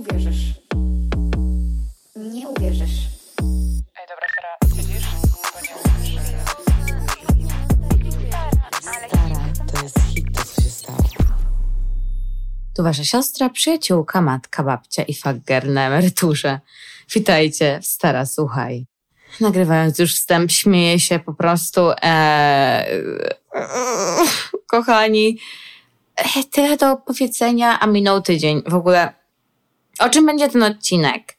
uwierzysz. Nie uwierzysz. Ej, dobra, Sara, siedzisz? Bo nie Stara, to jest hit, to co się stało. Tu wasza siostra, przyjaciółka, matka, babcia i fager na emeryturze. Witajcie Stara Słuchaj. Nagrywając już wstęp, śmieję się po prostu. Eee, kochani, e, tyle do powiedzenia, a minął tydzień. W ogóle, o czym będzie ten odcinek?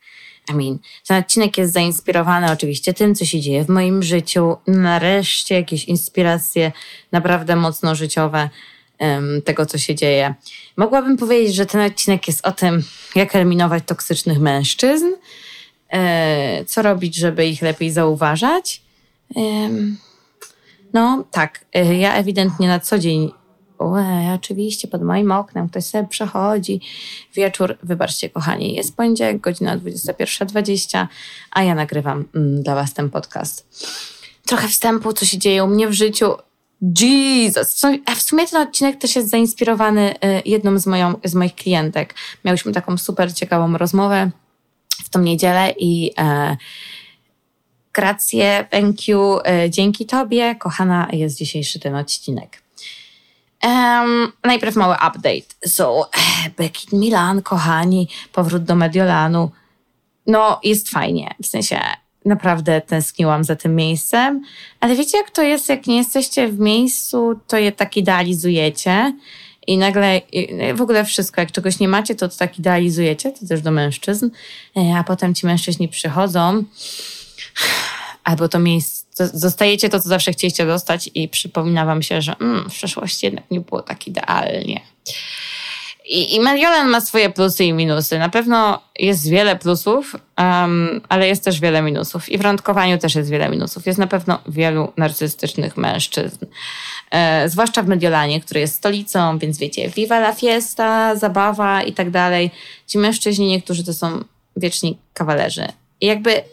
I mean, ten odcinek jest zainspirowany oczywiście tym, co się dzieje w moim życiu. Nareszcie jakieś inspiracje naprawdę mocno życiowe em, tego, co się dzieje. Mogłabym powiedzieć, że ten odcinek jest o tym, jak eliminować toksycznych mężczyzn, e, co robić, żeby ich lepiej zauważać. Em, no tak, e, ja ewidentnie na co dzień Oczywiście pod moim oknem ktoś sobie przechodzi. Wieczór, wybaczcie kochani, jest poniedziałek, godzina 21.20, a ja nagrywam mm, dla was ten podcast. Trochę wstępu, co się dzieje u mnie w życiu. Jesus! A w sumie ten odcinek też jest zainspirowany y, jedną z, moją, z moich klientek. Miałyśmy taką super ciekawą rozmowę w tą niedzielę i e, thank you, e, dzięki tobie, kochana, jest dzisiejszy ten odcinek. Em, najpierw mały update. So, Beckett Milan, kochani, powrót do Mediolanu. No, jest fajnie. W sensie, naprawdę tęskniłam za tym miejscem. Ale wiecie, jak to jest, jak nie jesteście w miejscu, to je tak idealizujecie. I nagle w ogóle wszystko, jak czegoś nie macie, to, to tak idealizujecie, to też do mężczyzn. E, A potem ci mężczyźni przychodzą, albo to miejsce, dostajecie to, co zawsze chcieliście dostać i przypomina wam się, że mm, w przeszłości jednak nie było tak idealnie. I, I Mediolan ma swoje plusy i minusy. Na pewno jest wiele plusów, em, ale jest też wiele minusów. I w randkowaniu też jest wiele minusów. Jest na pewno wielu narcystycznych mężczyzn. E, zwłaszcza w Mediolanie, który jest stolicą, więc wiecie, viva la fiesta, zabawa i tak dalej. Ci mężczyźni niektórzy to są wieczni kawalerzy. I jakby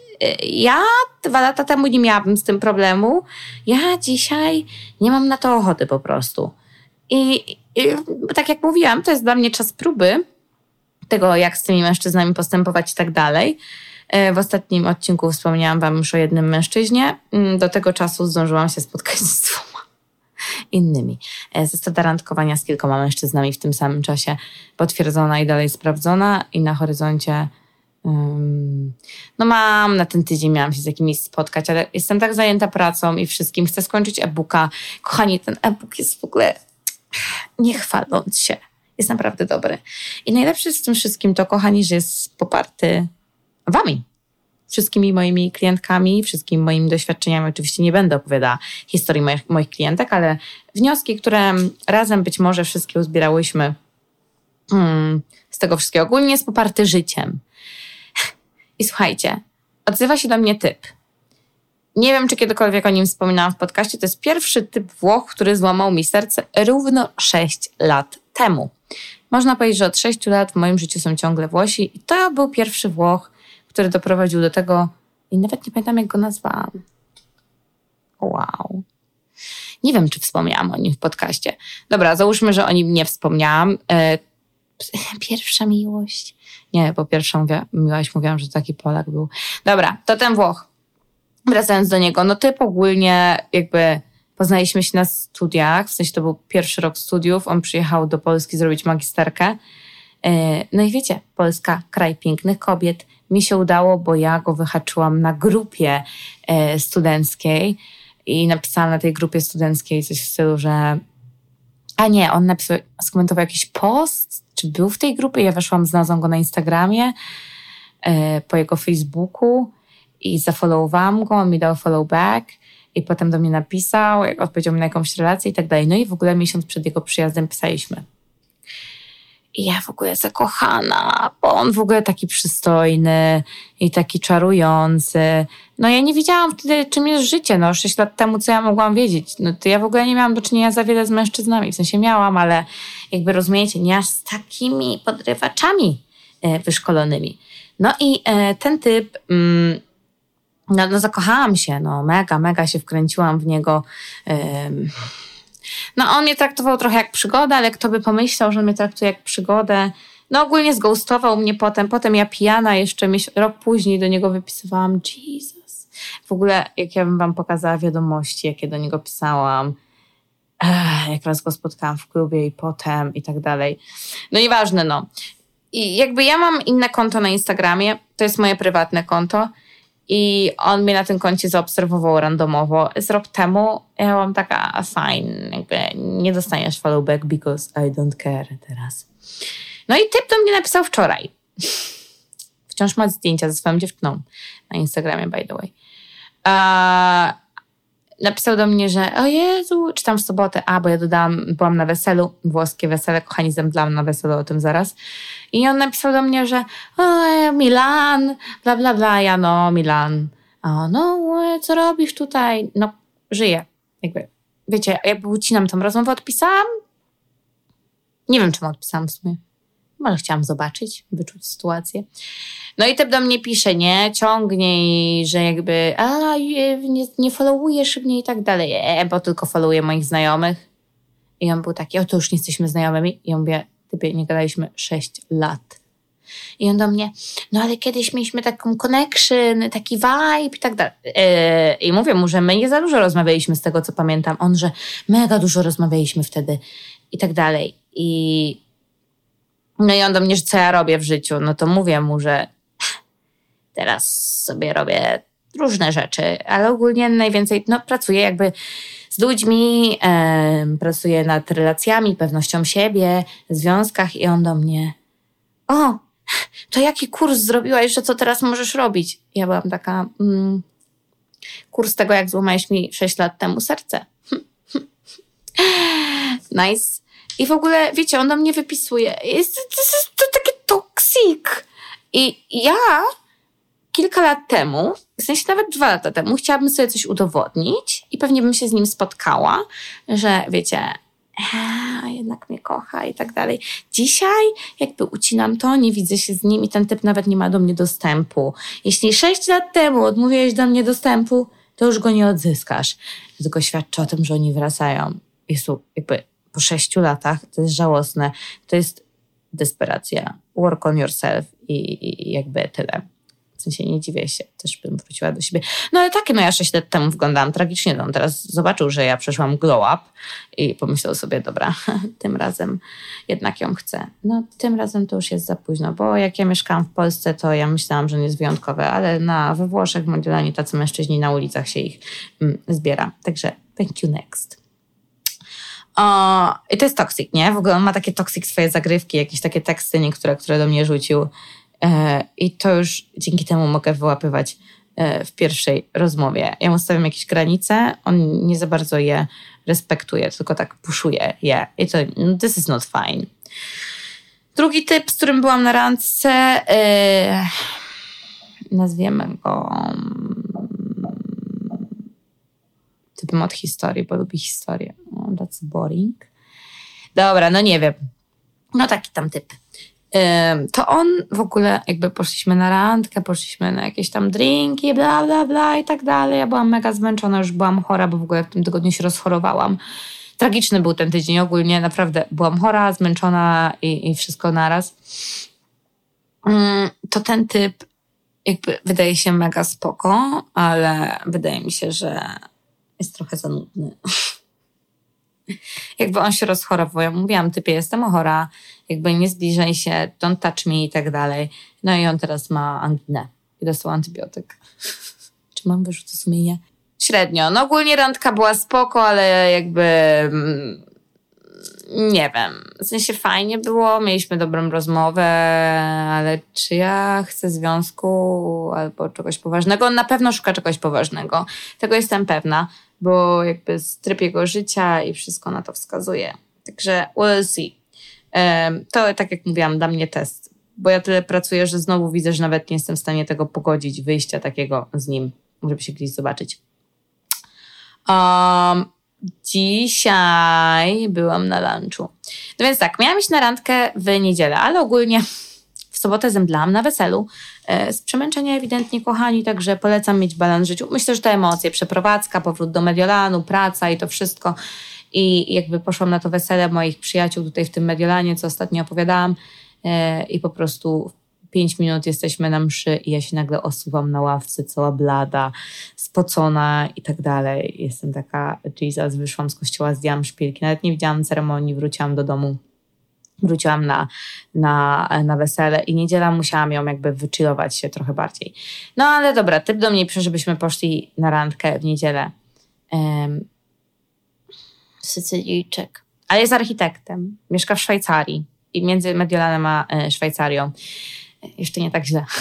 ja dwa lata temu nie miałabym z tym problemu. Ja dzisiaj nie mam na to ochoty po prostu. I, i tak jak mówiłam, to jest dla mnie czas próby tego, jak z tymi mężczyznami postępować i tak dalej. E, W ostatnim odcinku wspomniałam Wam już o jednym mężczyźnie. Mm, Do tego czasu zdążyłam się spotkać z dwoma innymi. E, Zasada randkowania z kilkoma mężczyznami w tym samym czasie potwierdzona i dalej sprawdzona i na horyzoncie no mam na ten tydzień miałam się z jakimiś spotkać, ale jestem tak zajęta pracą i wszystkim. Chcę skończyć e-booka. Kochani, ten e-book jest w ogóle nie chwaląc się. Jest naprawdę dobry. I najlepsze z tym wszystkim to, kochani, że jest poparty wami. Wszystkimi moimi klientkami, wszystkimi moimi doświadczeniami. Oczywiście nie będę opowiadała historii moich, moich klientek, ale wnioski, które razem być może wszystkie uzbierałyśmy mm, z tego wszystkiego. Ogólnie jest poparty życiem. I słuchajcie, odzywa się do mnie typ. Nie wiem, czy kiedykolwiek o nim wspominałam w podcaście. To jest pierwszy typ Włoch, który złamał mi serce równo 6 lat temu. Można powiedzieć, że od 6 lat w moim życiu są ciągle Włosi i to był pierwszy Włoch, który doprowadził do tego i nawet nie pamiętam, jak go nazwałam. Wow. Nie wiem, czy wspomniałam o nim w podcaście. Dobra, załóżmy, że o nim nie wspomniałam. E, pierwsza miłość. Nie, bo pierwszą wi- miłość mówiłam, że taki Polak był. Dobra, to ten Włoch. Wracając do niego, no typ ogólnie jakby poznaliśmy się na studiach, w sensie to był pierwszy rok studiów, on przyjechał do Polski zrobić magisterkę. E, No i wiecie, Polska, kraj pięknych kobiet. Mi się udało, bo ja go wyhaczyłam na grupie e, studenckiej i napisałam na tej grupie studenckiej coś w stylu, że a nie, on napisał, skomentował jakiś post, czy był w tej grupie, ja weszłam, znalazłam go na Instagramie, e, po jego Facebooku i zafollowowałam go, on mi dał follow back i potem do mnie napisał, jak odpowiedział mi na jakąś relację i tak dalej. No i w ogóle miesiąc przed jego przyjazdem pisaliśmy. I ja w ogóle zakochana, bo on w ogóle taki przystojny i taki czarujący. No ja nie wiedziałam wtedy, czym jest życie. No sześć lat temu, co ja mogłam wiedzieć? No to ja w ogóle nie miałam do czynienia za wiele z mężczyznami. W sensie miałam, ale jakby rozumiecie, nie aż z takimi podrywaczami e, wyszkolonymi. No i e, ten typ... Mm, no, no zakochałam się, no mega, mega się wkręciłam w niego. Ym. No on mnie traktował trochę jak przygodę, ale kto by pomyślał, że mnie traktuje jak przygodę. No ogólnie zgoustował mnie potem. Potem ja pijana jeszcze rok później do niego wypisywałam Jesus. W ogóle jak ja bym wam pokazała wiadomości, jakie do niego pisałam, Ech, jak raz go spotkałam w klubie i potem i tak dalej. No nieważne, no. I jakby ja mam inne konto na Instagramie, to jest moje prywatne konto i on mnie na tym koncie zaobserwował randomowo. Z rok temu ja byłam taka fine, jakby nie dostaniesz followback because I don't care teraz. No i typ do mnie napisał wczoraj. Wciąż ma zdjęcia ze swoją dziewczyną na Instagramie, by the way. A, napisał do mnie, że o Jezu, czy tam w sobotę, a bo ja dodałam, byłam na weselu, włoskie wesele, kochani, zemdlałam na weselu, o tym zaraz. I on napisał do mnie, że o, Milan, bla, bla, bla, ja no, Milan. A no, co robisz tutaj? No, żyję. Jakby, wiecie, jakby ucinam tą rozmowę, odpisałam. Nie wiem, czemu odpisałam w sumie. Może chciałam zobaczyć, wyczuć sytuację. No i typ do mnie pisze, nie, ciągnie że jakby, a nie, nie followujesz mnie i tak dalej, e, bo tylko followuję moich znajomych. I on był taki, o to już nie jesteśmy znajomymi. I ja mówię, typie, nie gadaliśmy 6 lat. I on do mnie, no ale kiedyś mieliśmy taką connection, taki vibe i tak dalej. Yy, I mówię mu, że my nie za dużo rozmawialiśmy z tego, co pamiętam. On, że mega dużo rozmawialiśmy wtedy i tak dalej. I no i on do mnie, że co ja robię w życiu. No to mówię mu, że teraz sobie robię różne rzeczy, ale ogólnie najwięcej no, pracuję jakby z ludźmi, e, pracuję nad relacjami, pewnością siebie, związkach i on do mnie o, to jaki kurs zrobiłaś, że co teraz możesz robić? Ja byłam taka mm, kurs tego, jak złamałeś mi 6 lat temu serce. nice. I w ogóle, wiecie, on do mnie wypisuje. Jest, to, to, to takie toksik. I ja kilka lat temu, w sensie nawet dwa lata temu, chciałabym sobie coś udowodnić i pewnie bym się z nim spotkała, że wiecie, a jednak mnie kocha i tak dalej. Dzisiaj jakby ucinam to, nie widzę się z nim i ten typ nawet nie ma do mnie dostępu. Jeśli sześć lat temu odmówiłeś do mnie dostępu, to już go nie odzyskasz. Tylko świadczy o tym, że oni wracają. Jezu, jakby po sześciu latach, to jest żałosne. To jest desperacja. Work on yourself i, i jakby tyle. W sensie nie dziwię się, też bym wróciła do siebie. No ale takie, no ja 6 lat temu wyglądałam tragicznie. No, on teraz zobaczył, że ja przeszłam glow up i pomyślał sobie, dobra, tym razem jednak ją chcę. No tym razem to już jest za późno, bo jak ja mieszkałam w Polsce, to ja myślałam, że nie jest wyjątkowe, ale na, we Włoszech w Mediolanie tacy mężczyźni na ulicach się ich mm, zbiera. Także thank you next. I to jest toxic, nie? W ogóle on ma takie toxic swoje zagrywki, jakieś takie teksty niektóre, które do mnie rzucił. E, I to już dzięki temu mogę wyłapywać e, w pierwszej rozmowie. Ja mu stawiam jakieś granice, on nie za bardzo je respektuje, tylko tak puszuje je. I to, no, this is not fine. Drugi typ, z którym byłam na randce, yy, nazwiemy go typem od historii, bo lubi historię. Oh, that's boring. Dobra, no nie wiem. No taki tam typ to on w ogóle, jakby poszliśmy na randkę, poszliśmy na jakieś tam drinki, bla, bla, bla i tak dalej. Ja byłam mega zmęczona, już byłam chora, bo w ogóle w tym tygodniu się rozchorowałam. Tragiczny był ten tydzień ogólnie, naprawdę byłam chora, zmęczona i, i wszystko naraz. Mm, to ten typ jakby wydaje się mega spoko, ale wydaje mi się, że jest trochę za nudny. jakby on się rozchorował. Ja mówiłam, typie, jestem chora, jakby nie zbliżaj się, don't touch me i tak dalej. No i on teraz ma anginę i dostał antybiotyk. Czy mam wyrzuty sumienia? Średnio. No ogólnie randka była spoko, ale jakby mm, nie wiem. W sensie fajnie było, mieliśmy dobrą rozmowę, ale czy ja chcę związku albo czegoś poważnego? On na pewno szuka czegoś poważnego. Tego jestem pewna, bo jakby tryb jego życia i wszystko na to wskazuje. Także we'll see. To, tak jak mówiłam, dla mnie test, bo ja tyle pracuję, że znowu widzę, że nawet nie jestem w stanie tego pogodzić, wyjścia takiego z nim, żeby się gdzieś zobaczyć. Um, dzisiaj byłam na lunchu. No więc tak, miałam iść na randkę w niedzielę, ale ogólnie sobotę zemdlałam na weselu. E, z przemęczenia ewidentnie, kochani, także polecam mieć balans życiu. Myślę, że te emocje, przeprowadzka, powrót do Mediolanu, praca i to wszystko i jakby poszłam na to wesele moich przyjaciół tutaj w tym Mediolanie, co ostatnio opowiadałam. e, i po prostu pięć minut jesteśmy na mszy i ja się nagle osuwam na ławce, cała blada, spocona i tak dalej. Jestem taka, Jesus, wyszłam z kościoła, zdjęłam szpilki, nawet nie widziałam ceremonii, wróciłam do domu. Wróciłam na, na, na wesele i niedziela musiałam ją jakby wychillować się trochę bardziej. No ale dobra, typ do mnie pisze, żebyśmy poszli na randkę w niedzielę. Um, Sycylijczyk. Ale jest architektem. Mieszka w Szwajcarii. I między Mediolanem a e, Szwajcarią. Jeszcze nie tak źle.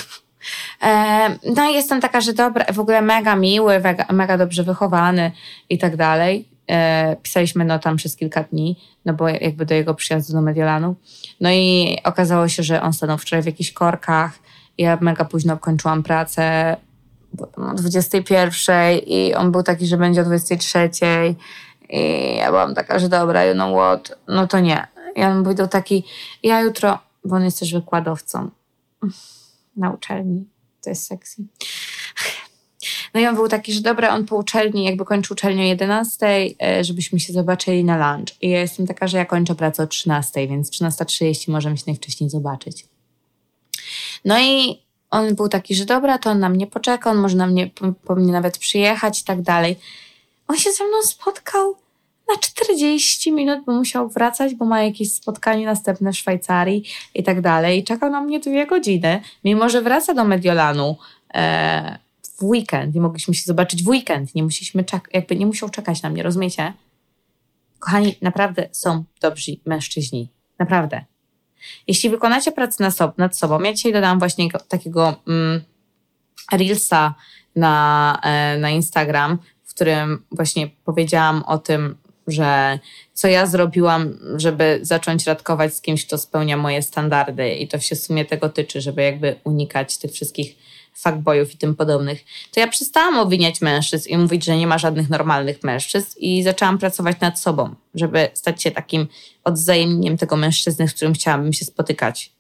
E, no i jestem taka, że dobra, w ogóle mega miły, mega, mega dobrze wychowany i tak dalej. E, pisaliśmy no tam przez kilka dni, no bo jakby do jego przyjazdu do Mediolanu. No i okazało się, że on stanął wczoraj w jakichś korkach. Ja mega późno kończyłam pracę o 21 i on był taki, że będzie o 23 i ja byłam taka, że dobra, you know what, no to nie. Ja on powiedział taki, ja jutro, bo on jest też wykładowcą na uczelni, to jest sexy. No i on był taki, że dobra, on po uczelni, jakby kończył uczelnię o 11, e, żebyśmy się zobaczyli na lunch. I ja jestem taka, że ja kończę pracę o 13, więc 13.30 możemy się najwcześniej zobaczyć. No i on był taki, że dobra, to on na mnie poczeka, on może na mnie, po mnie nawet przyjechać i tak dalej. On się ze mną spotkał na 40 minut, bo musiał wracać, bo ma jakieś spotkanie następne w Szwajcarii i tak dalej. I czekał na mnie dwie godziny, mimo że wraca do Mediolanu e, w weekend i mogliśmy się zobaczyć w weekend. Nie musieliśmy czekać, jakby nie musiał czekać na mnie, rozumiecie? Kochani, naprawdę są dobrzy mężczyźni. Naprawdę. Jeśli wykonacie pracę sobą, nad sobą ja dzisiaj dodałam właśnie takiego mm, Reelsa na, e, na Instagram, w którym właśnie powiedziałam o tym, że co ja zrobiłam, żeby zacząć radkować z kimś, kto spełnia moje standardy i to się w sumie tego tyczy, żeby jakby unikać tych wszystkich fuckboyów i tym podobnych, to ja przestałam obwiniać mężczyzn i mówić, że nie ma żadnych normalnych mężczyzn i zaczęłam pracować nad sobą, żeby stać się takim odzajemnieniem tego mężczyzny, z którym chciałabym się spotykać.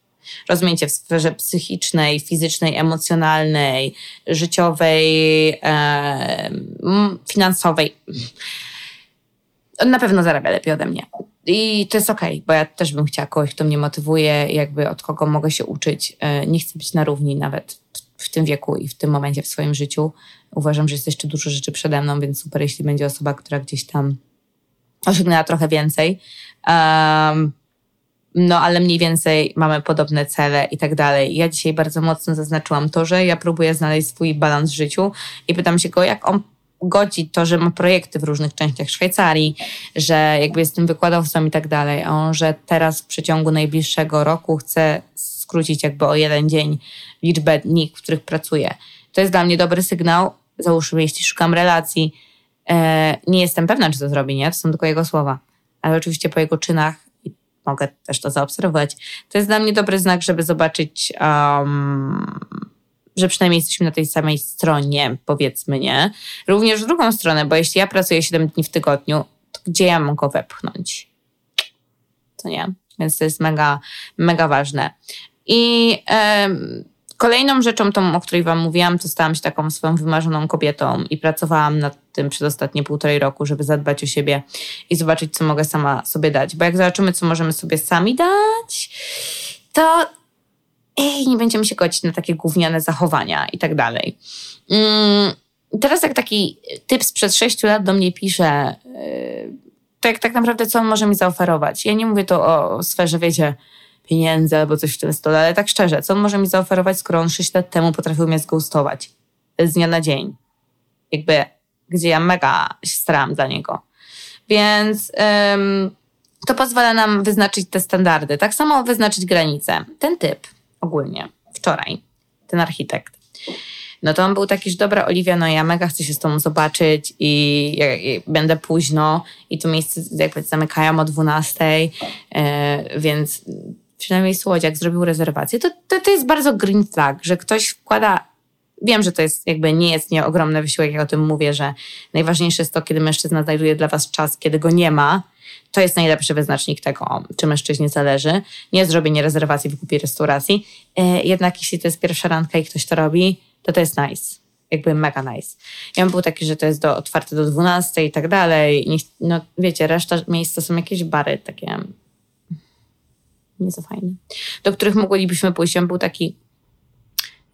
Rozumiecie, w sferze psychicznej, fizycznej, emocjonalnej, życiowej, e, finansowej. On na pewno zarabia lepiej ode mnie. I to jest okej, okay, bo ja też bym chciała kogoś, kto mnie motywuje, jakby od kogo mogę się uczyć. E, nie chcę być na równi nawet w tym wieku i w tym momencie w swoim życiu. Uważam, że jest jeszcze dużo rzeczy przede mną, więc super, jeśli będzie osoba, która gdzieś tam osiągnęła trochę więcej. Um, no, ale mniej więcej mamy podobne cele i tak dalej. Ja dzisiaj bardzo mocno zaznaczyłam to, że ja próbuję znaleźć swój balans w życiu i pytam się go, jak on godzi to, że ma projekty w różnych częściach Szwajcarii, że jakby jest tym wykładowcą i tak dalej, a on, że teraz w przeciągu najbliższego roku chce skrócić jakby o jeden dzień liczbę dni, w których pracuje. To jest dla mnie dobry sygnał. Załóżmy, jeśli szukam relacji, e, nie jestem pewna, czy to zrobi, nie? To są tylko jego słowa. Ale oczywiście po jego czynach mogę też to zaobserwować. To jest dla mnie dobry znak, żeby zobaczyć, um, że przynajmniej jesteśmy na tej samej stronie, powiedzmy, nie? Również w drugą stronę, bo jeśli ja pracuję 7 dni w tygodniu, to gdzie ja mam go wepchnąć? To nie. Więc to jest mega, mega ważne. I kolejną rzeczą, tą, o której Wam mówiłam, to stałam się taką swoją wymarzoną kobietą i pracowałam nad tym przez ostatnie półtorej roku, żeby zadbać o siebie i zobaczyć, co mogę sama sobie dać. Bo jak zobaczymy, co możemy sobie sami dać, to ej, nie będziemy się godzić na takie gówniane zachowania i tak dalej. Mm, teraz jak taki typ sprzed sześciu lat do mnie pisze, jak tak naprawdę co on może mi zaoferować? Ja nie mówię to o sferze, wiecie, pieniędzy albo coś w tym stole, ale tak szczerze, co on może mi zaoferować, skoro on 6 lat temu potrafił mnie zgoustować z dnia na dzień? Jakby, gdzie ja mega się starałam dla niego. Więc ym, to pozwala nam wyznaczyć te standardy. Tak samo wyznaczyć granice. Ten typ ogólnie, wczoraj, ten architekt, no to on był taki, że dobra, Oliwia, no ja mega chcę się z tobą zobaczyć i, i będę późno i to miejsce jakby zamykają o 12, yy, więc przynajmniej Słodziak zrobił rezerwację, to, to, to jest bardzo green flag, że ktoś wkłada Wiem, że to jest jakby nie jest nie ogromny wysiłek, jak o tym mówię, że najważniejsze jest to, kiedy mężczyzna znajduje dla was czas, kiedy go nie ma. To jest najlepszy wyznacznik tego, czy mężczyźnie zależy. Nie zrobienie rezerwacji w kupie restauracji. E, jednak jeśli to jest pierwsza randka i ktoś to robi, to to jest nice. Jakby mega nice. Ja bym był taki, że to jest do, otwarte do 12 i tak dalej. No wiecie, reszta miejsc to są jakieś bary takie nie za fajny, do których moglibyśmy pójść. On był taki,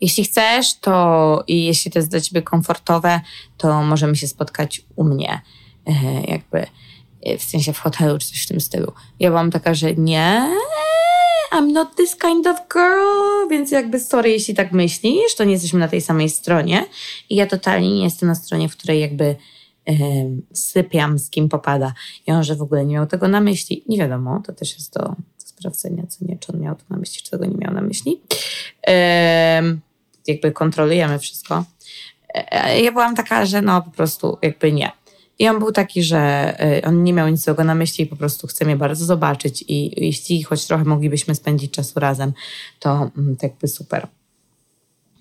jeśli chcesz, to i jeśli to jest dla ciebie komfortowe, to możemy się spotkać u mnie. E, jakby e, w sensie w hotelu czy coś w tym stylu. Ja byłam taka, że nie, I'm not this kind of girl, więc jakby sorry, jeśli tak myślisz, to nie jesteśmy na tej samej stronie. I ja totalnie nie jestem na stronie, w której jakby um, sypiam z kim popada. I on, że w ogóle nie miał tego na myśli. Nie wiadomo, to też jest do sprawdzenia, co nie, czy on miał to na myśli, czy tego nie miał na myśli. Um, jakby kontrolujemy wszystko. E, ja byłam taka, że no po prostu jakby nie. I on był taki, że e, on nie miał nic złego na myśli i po prostu chce mnie bardzo zobaczyć i jeśli choć trochę moglibyśmy spędzić czasu razem, to, mm, jakby super.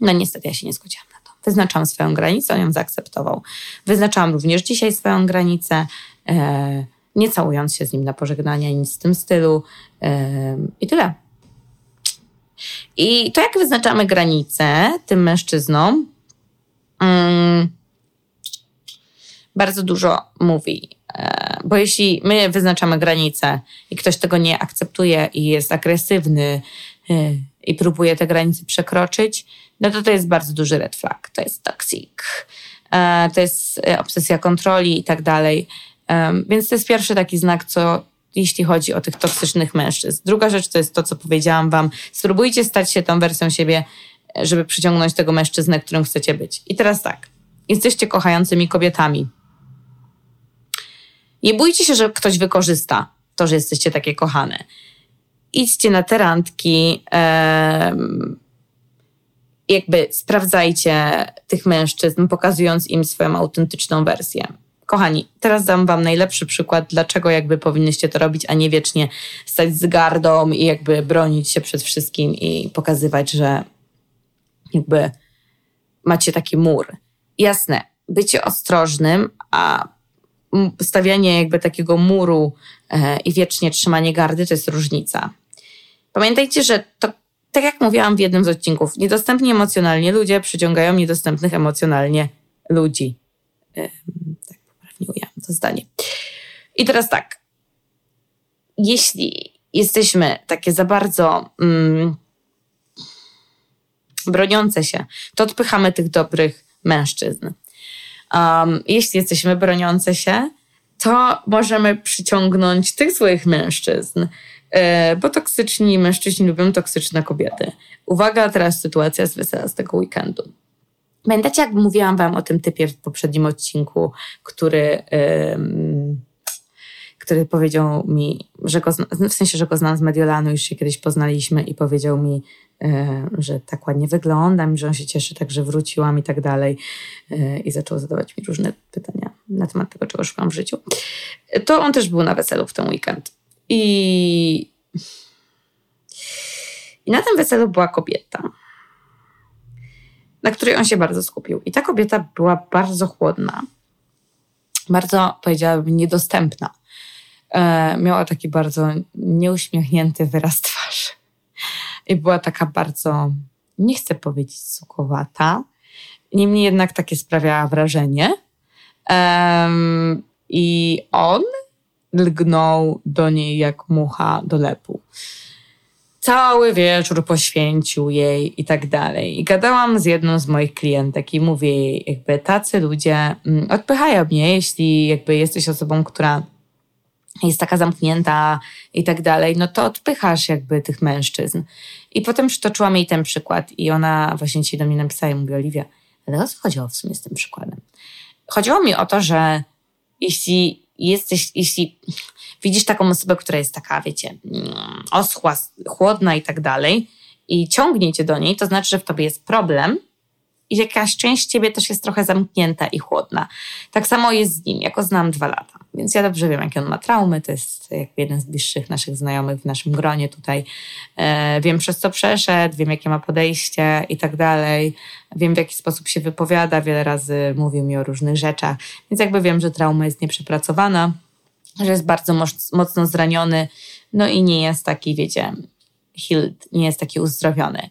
No niestety ja się nie zgodziłam na to. Wyznaczałam swoją granicę, on ją zaakceptował. Wyznaczałam również dzisiaj swoją granicę, e, nie całując się z nim na pożegnania, nic w tym stylu i tyle. I to jak wyznaczamy granice tym mężczyznom, mm, bardzo dużo mówi. E, bo jeśli my wyznaczamy granice i ktoś tego nie akceptuje i jest agresywny e, i próbuje te granice przekroczyć, no to to jest bardzo duży red flag. To jest toxic. E, to jest obsesja kontroli i tak dalej. Więc to jest pierwszy taki znak, co jeśli chodzi o tych toksycznych mężczyzn. Druga rzecz to jest to, co powiedziałam wam. Spróbujcie stać się tą wersją siebie, żeby przyciągnąć tego mężczyznę, którym chcecie być. I teraz tak. Jesteście kochającymi kobietami. Nie bójcie się, że ktoś wykorzysta to, że jesteście takie kochane. Idźcie na te randki, jakby sprawdzajcie tych mężczyzn, pokazując im swoją autentyczną wersję. Kochani, teraz dam wam najlepszy przykład, dlaczego jakby powinnyście to robić, a nie wiecznie stać z gardą i jakby bronić się przed wszystkim i pokazywać, że jakby macie taki mur. Jasne, bycie ostrożnym, a stawianie jakby takiego muru e, i wiecznie trzymanie gardy to jest różnica. Pamiętajcie, że to, tak jak mówiłam w jednym z odcinków, niedostępni emocjonalnie ludzie przyciągają niedostępnych emocjonalnie ludzi. Ujęłam to zdanie. I teraz tak. Jeśli jesteśmy takie za bardzo mm, broniące się, to odpychamy tych dobrych mężczyzn. Um, jeśli jesteśmy broniące się, to możemy przyciągnąć tych złych mężczyzn, e, bo toksyczni mężczyźni lubią toksyczne kobiety. Uwaga, teraz sytuacja z wesela z tego weekendu. Pamiętacie, jak mówiłam wam o tym typie w poprzednim odcinku, który, który powiedział mi, że go, w sensie, że go znam z Mediolanu, już się kiedyś poznaliśmy i powiedział mi, E, że tak ładnie wyglądam, że on się cieszy, tak, że wróciłam i tak dalej. E, I zaczął zadawać mi różne pytania na temat tego, czego szukam w życiu. To on też był na weselu w ten weekend. I, i na tym weselu była kobieta, na której on się bardzo skupił. I ta kobieta była bardzo chłodna, bardzo, powiedziałabym, niedostępna. E, miała taki bardzo nieuśmiechnięty wyraz twarzy i była taka bardzo, nie chcę powiedzieć sukowata, niemniej jednak takie sprawiała wrażenie. I on lgnął do niej jak mucha do lepu. Cały wieczór poświęcił jej i tak dalej. I gadałam z jedną z moich klientek i mówię jej, jakby tacy ludzie mm, odpychają mnie, jeśli jakby jesteś osobą, która jest taka zamknięta i tak dalej, no to odpychasz jakby tych mężczyzn. I potem przytoczyłam jej ten przykład i ona właśnie dzisiaj do mnie napisała i mówi, Oliwia, ale o co chodziło w sumie z tym przykładem? Chodziło mi o to, że jeśli jesteś, jeśli widzisz taką osobę, która jest taka, wiecie, mm, oschła, chłodna i tak dalej i ciągnie cię do niej, to znaczy, że w tobie jest problem i jakaś część ciebie też jest trochę zamknięta i chłodna. Tak samo jest z nim, jako znam dwa lata. Więc ja dobrze wiem, jakie on ma traumy. To jest jakby jeden z bliższych naszych znajomych w naszym gronie tutaj. E, wiem, przez co przeszedł, wiem, jakie ma podejście i tak dalej. Wiem, w jaki sposób się wypowiada. Wiele razy mówił mi o różnych rzeczach. Więc jakby wiem, że trauma jest nieprzepracowana, że jest bardzo mocno zraniony, no i nie jest taki, wiecie, healed, nie jest taki uzdrowiony.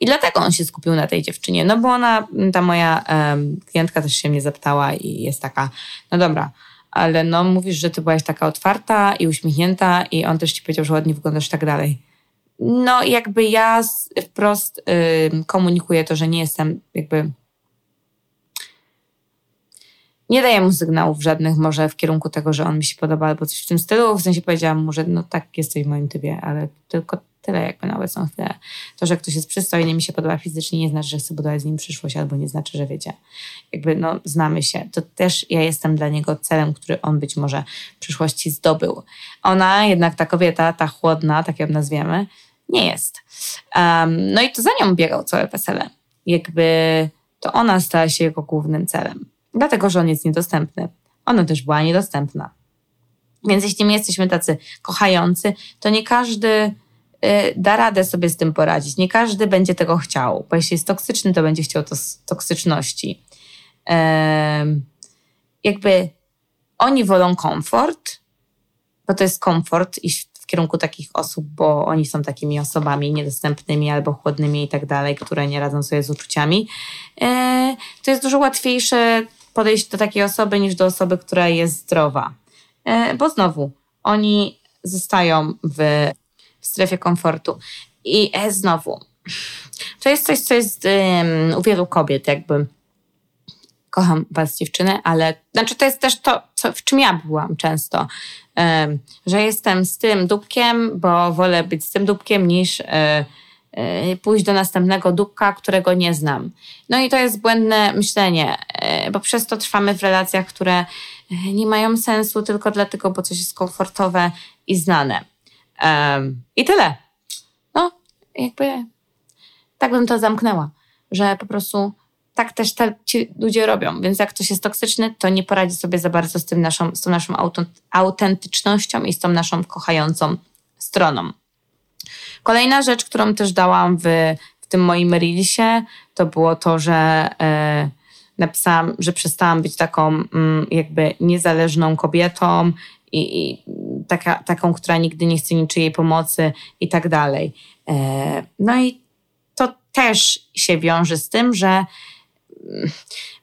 I dlatego on się skupił na tej dziewczynie, no bo ona, ta moja um, klientka też się mnie zapytała i jest taka, no dobra, ale no mówisz, że ty byłaś taka otwarta i uśmiechnięta i on też ci powiedział, że ładnie wyglądasz i tak dalej. no jakby ja wprost y, komunikuję to, że nie jestem jakby nie daję mu sygnałów żadnych może w kierunku tego, że on mi się podoba albo coś w tym stylu. W sensie powiedziałam mu, że no tak, jesteś w moim typie, ale tylko tyle jakby na obecną chwilę. To, że ktoś jest przystojny mi się podoba fizycznie nie znaczy, że chcę budować z nim przyszłość albo nie znaczy, że wiecie. Jakby no znamy się. To też ja jestem dla niego celem, który on być może w przyszłości zdobył. Ona jednak ta kobieta, ta chłodna, tak ją nazwiemy, nie jest. Um, no i to za nią biegał całe wesele. Jakby to ona stała się jego głównym celem. Dlatego, że on jest niedostępny. Ona też była niedostępna. Więc jeśli my jesteśmy tacy kochający, to nie każdy da radę sobie z tym poradzić. Nie każdy będzie tego chciał, bo jeśli jest toksyczny, to będzie chciał to z toksyczności. Jakby oni wolą komfort, bo to jest komfort iść w kierunku takich osób, bo oni są takimi osobami niedostępnymi albo chłodnymi i tak dalej, które nie radzą sobie z uczuciami. E, to jest dużo łatwiejsze podejść do takiej osoby niż do osoby, która jest zdrowa. E, bo znowu, oni zostają w, w strefie komfortu. I e, znowu, to jest coś, co jest em, u wielu kobiet, jakby kocham was dziewczyny, ale znaczy to jest też to, co, w czym ja byłam często, em, że jestem z tym dupkiem, bo wolę być z tym dupkiem niż e, e, pójść do następnego dupka, którego nie znam. No i to jest błędne myślenie, e, bo przez to trwamy w relacjach, które nie mają sensu tylko dlatego, bo coś jest komfortowe i znane. Em, I tyle. No, jakby tak bym to zamknęła, że po prostu tak też te, ci ludzie robią. Więc jak ktoś jest toksyczny, to nie poradzi sobie za bardzo z, tym naszą, z tą naszą autent- autentycznością i z tą naszą kochającą stroną. Kolejna rzecz, którą też dałam w, w tym moim reelsie, to było to, że e, napisałam, że przestałam być taką mm, jakby niezależną kobietą i, i taka, taką, która nigdy nie chce niczyjej pomocy i tak dalej. E, no i to też się wiąże z tym, że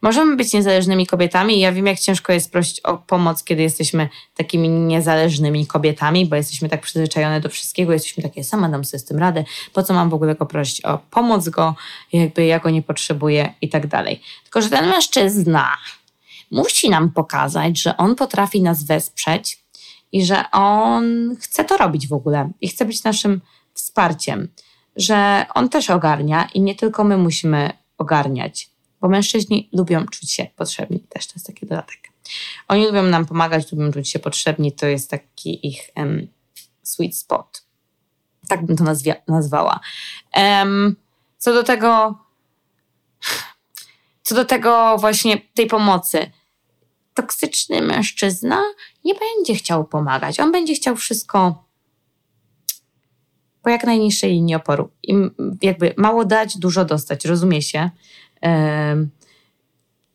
możemy być niezależnymi kobietami i ja wiem, jak ciężko jest prosić o pomoc, kiedy jesteśmy takimi niezależnymi kobietami, bo jesteśmy tak przyzwyczajone do wszystkiego, jesteśmy takie, sama dam sobie z tym radę, po co mam w ogóle go prosić o pomoc go, jakby ja go nie potrzebuję i tak dalej. Tylko, że ten mężczyzna musi nam pokazać, że on potrafi nas wesprzeć i że on chce to robić w ogóle i chce być naszym wsparciem, że on też ogarnia i nie tylko my musimy ogarniać, bo mężczyźni lubią czuć się potrzebni, też to jest taki dodatek. Oni lubią nam pomagać, lubią czuć się potrzebni, to jest taki ich em, sweet spot. Tak bym to nazwia- nazwała. Em, co do tego, co do tego właśnie tej pomocy, toksyczny mężczyzna nie będzie chciał pomagać. On będzie chciał wszystko po jak najniższej linii oporu. I jakby mało dać, dużo dostać, rozumie się.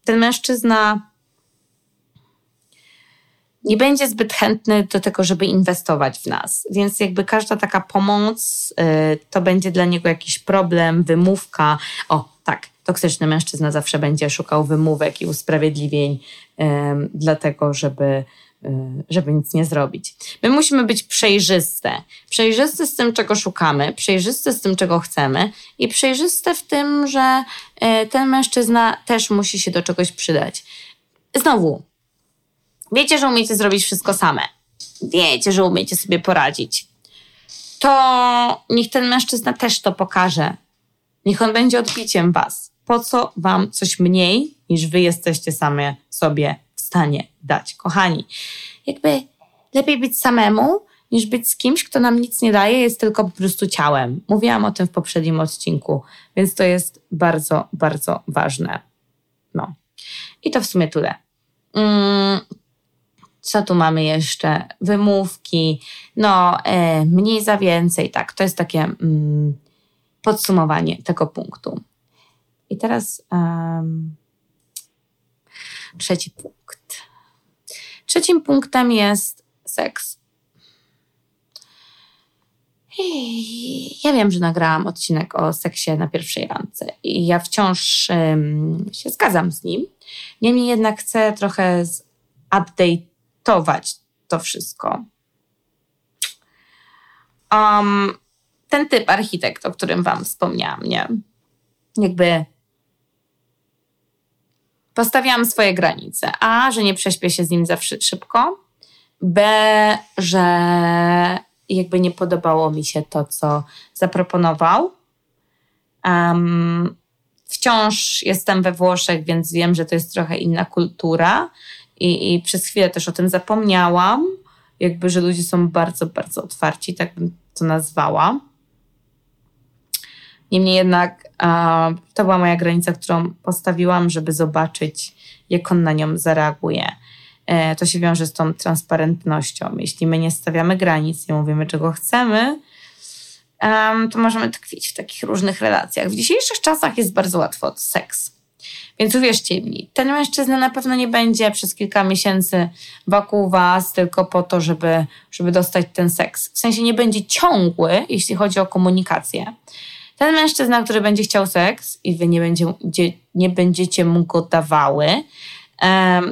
Ten mężczyzna nie będzie zbyt chętny do tego, żeby inwestować w nas. Więc jakby każda taka pomoc y, to będzie dla niego jakiś problem, wymówka. O, tak, toksyczny mężczyzna zawsze będzie szukał wymówek i usprawiedliwień em, dlatego, żeby, y, żeby nic nie zrobić. My musimy być przejrzyste. Przejrzyste z tym, czego szukamy, przejrzyste z tym, czego chcemy i przejrzyste w tym, że y, ten mężczyzna też musi się do czegoś przydać. Znowu, wiecie, że umiecie zrobić wszystko same. Wiecie, że umiecie sobie poradzić. To niech ten mężczyzna też to pokaże. Niech on będzie odbiciem was. Po co wam coś mniej, niż wy jesteście same sobie w stanie dać? Kochani, jakby lepiej być samemu, niż być z kimś, kto nam nic nie daje, jest tylko po prostu ciałem. Mówiłam o tym w poprzednim odcinku, więc to jest bardzo, bardzo ważne. No. I to w sumie tyle. Mm, co tu mamy jeszcze? Wymówki, no e, mniej za więcej, tak. To jest takie mm, podsumowanie tego punktu. I teraz em, trzeci punkt. Trzecim punktem jest seks. Ja wiem, że nagrałam odcinek o seksie na pierwszej randce i ja wciąż em, się zgadzam z nim. Niemniej jednak chcę trochę update'ować to wszystko. Um, ten typ architekt, o którym wam wspomniałam, nie? Jakby postawiłam swoje granice. A, że nie prześpię się z nim za szybko. B, że jakby nie podobało mi się to, co zaproponował. Um, wciąż jestem we Włoszech, więc wiem, że to jest trochę inna kultura i, i przez chwilę też o tym zapomniałam. Jakby, że ludzie są bardzo, bardzo otwarci, tak bym to nazwała. Niemniej jednak to była moja granica, którą postawiłam, żeby zobaczyć, jak on na nią zareaguje. E, to się wiąże z tą transparentnością. Jeśli my nie stawiamy granic, nie mówimy, czego chcemy, to możemy tkwić w takich różnych relacjach. W dzisiejszych czasach jest bardzo łatwo seks. Więc uwierzcie mi, ten mężczyzna na pewno nie będzie przez kilka miesięcy wokół was tylko po to, żeby, żeby dostać ten seks. W sensie nie będzie ciągły, jeśli chodzi o komunikację. Ten mężczyzna, który będzie chciał seks i wy nie, będzie, nie będziecie mu go dawały,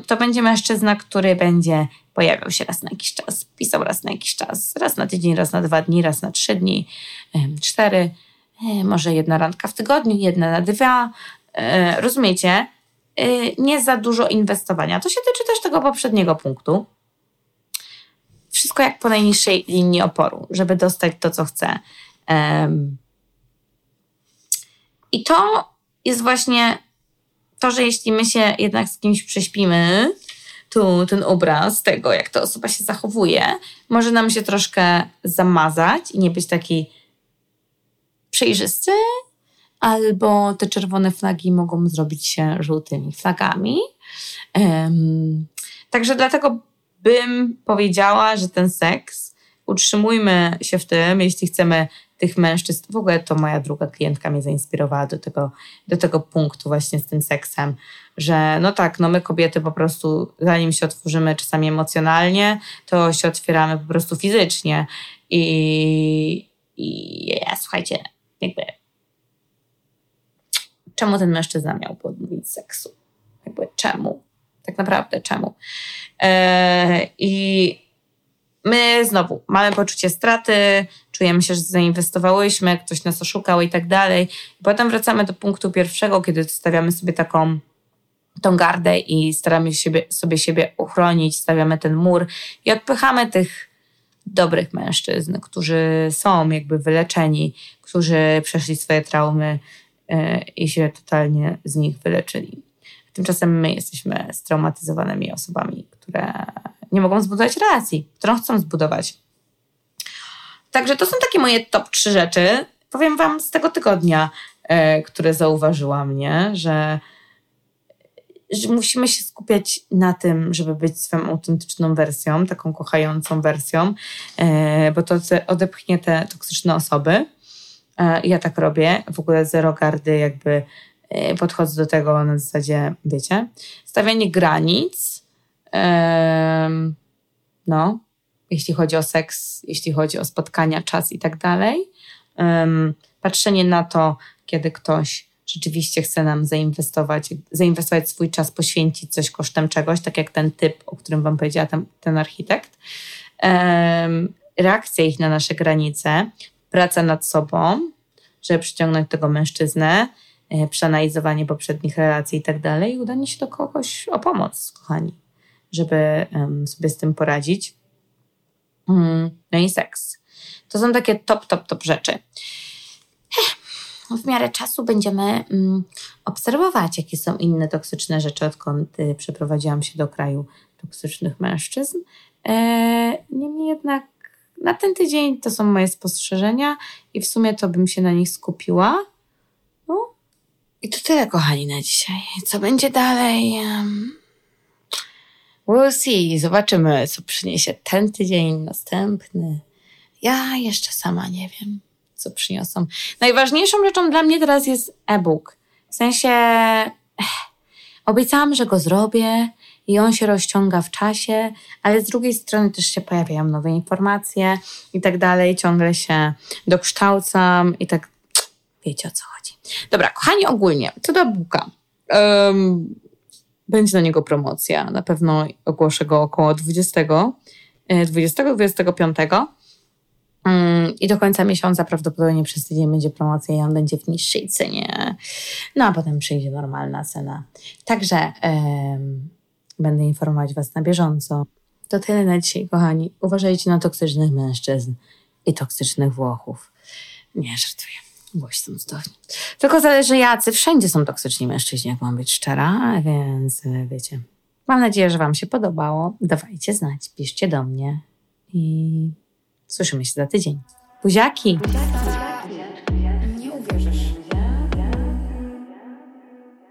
to będzie mężczyzna, który będzie pojawiał się raz na jakiś czas, pisał raz na jakiś czas, raz na tydzień, raz na dwa dni, raz na trzy dni, cztery, może jedna randka w tygodniu, jedna na dwa. Rozumiecie? E, nie za dużo inwestowania. To się tyczy też tego poprzedniego punktu. Wszystko jak po najniższej linii oporu, żeby dostać to, co chce. I to jest właśnie to, że jeśli my się jednak z kimś prześpimy, tu ten obraz tego, jak ta osoba się zachowuje, może nam się troszkę zamazać i nie być taki przejrzysty, albo te czerwone flagi mogą zrobić się żółtymi flagami. Um, także dlatego bym powiedziała, że ten seks, utrzymujmy się w tym, jeśli chcemy tych mężczyzn. W ogóle to moja druga klientka mnie zainspirowała do tego, do tego punktu właśnie z tym seksem, że no tak, no my kobiety po prostu zanim się otworzymy czasami emocjonalnie, to się otwieramy po prostu fizycznie i, i ja, słuchajcie, jakby czemu ten mężczyzna miał podmówić seksu? Jakby czemu? Tak naprawdę czemu? Yy, I my znowu mamy poczucie straty, czujemy się, że zainwestowałyśmy, ktoś nas oszukał i tak dalej. Potem wracamy do punktu pierwszego, kiedy stawiamy sobie taką tą gardę i staramy się sobie siebie uchronić, stawiamy ten mur i odpychamy tych dobrych mężczyzn, którzy są jakby wyleczeni, którzy przeszli swoje traumy yy, i się totalnie z nich wyleczyli. Tymczasem my jesteśmy straumatyzowanymi osobami, które nie mogą zbudować relacji, którą chcą zbudować. Także to są takie moje top trzy rzeczy. Powiem Wam z tego tygodnia, e, które zauważyłam, nie? Że, że musimy się skupiać na tym, żeby być swoją autentyczną wersją, taką kochającą wersją, e, bo to odepchnie te toksyczne osoby. E, ja tak robię, w ogóle zero gardy, jakby e, podchodzę do tego na zasadzie, wiecie, stawianie granic, no, jeśli chodzi o seks, jeśli chodzi o spotkania, czas i tak dalej. Patrzenie na to, kiedy ktoś rzeczywiście chce nam zainwestować, zainwestować swój czas, poświęcić coś kosztem czegoś, tak jak ten typ, o którym Wam powiedziała ten, ten architekt. Reakcja ich na nasze granice, praca nad sobą, żeby przyciągnąć tego mężczyznę, e, przeanalizowanie poprzednich relacji i tak dalej, udanie się do kogoś o pomoc, kochani żeby sobie z tym poradzić. Mm, no i seks. To są takie top, top, top rzeczy. W miarę czasu będziemy mm, obserwować, jakie są inne toksyczne rzeczy, odkąd y, przeprowadziłam się do kraju toksycznych mężczyzn. E, niemniej jednak na ten tydzień to są moje spostrzeżenia i w sumie to bym się na nich skupiła. No i to tyle, kochani, na dzisiaj. Co będzie dalej? We'll see. Zobaczymy, co przyniesie ten tydzień, następny. Ja jeszcze sama nie wiem, co przyniosą. Najważniejszą rzeczą dla mnie teraz jest e-book. W sensie ech, obiecałam, że go zrobię i on się rozciąga w czasie, ale z drugiej strony też się pojawiają nowe informacje i tak dalej. Ciągle się dokształcam i tak wiecie o co chodzi. Dobra, kochani, ogólnie, co do e-booka. Um, będzie na niego promocja. Na pewno ogłoszę go około 20, 20 25. Mm, I do końca miesiąca prawdopodobnie przez tydzień będzie promocja i on będzie w niższej cenie. No a potem przyjdzie normalna cena. Także em, będę informować Was na bieżąco. To tyle na dzisiaj, kochani. Uważajcie na toksycznych mężczyzn i toksycznych Włochów. Nie, żartuję. Są cudowni. Tylko zależy jacy. Wszędzie są toksyczni mężczyźni, jak mam być szczera, więc e, wiecie. Mam nadzieję, że Wam się podobało. Dawajcie znać, piszcie do mnie i słyszymy się za tydzień. Buziaki! Buziaki.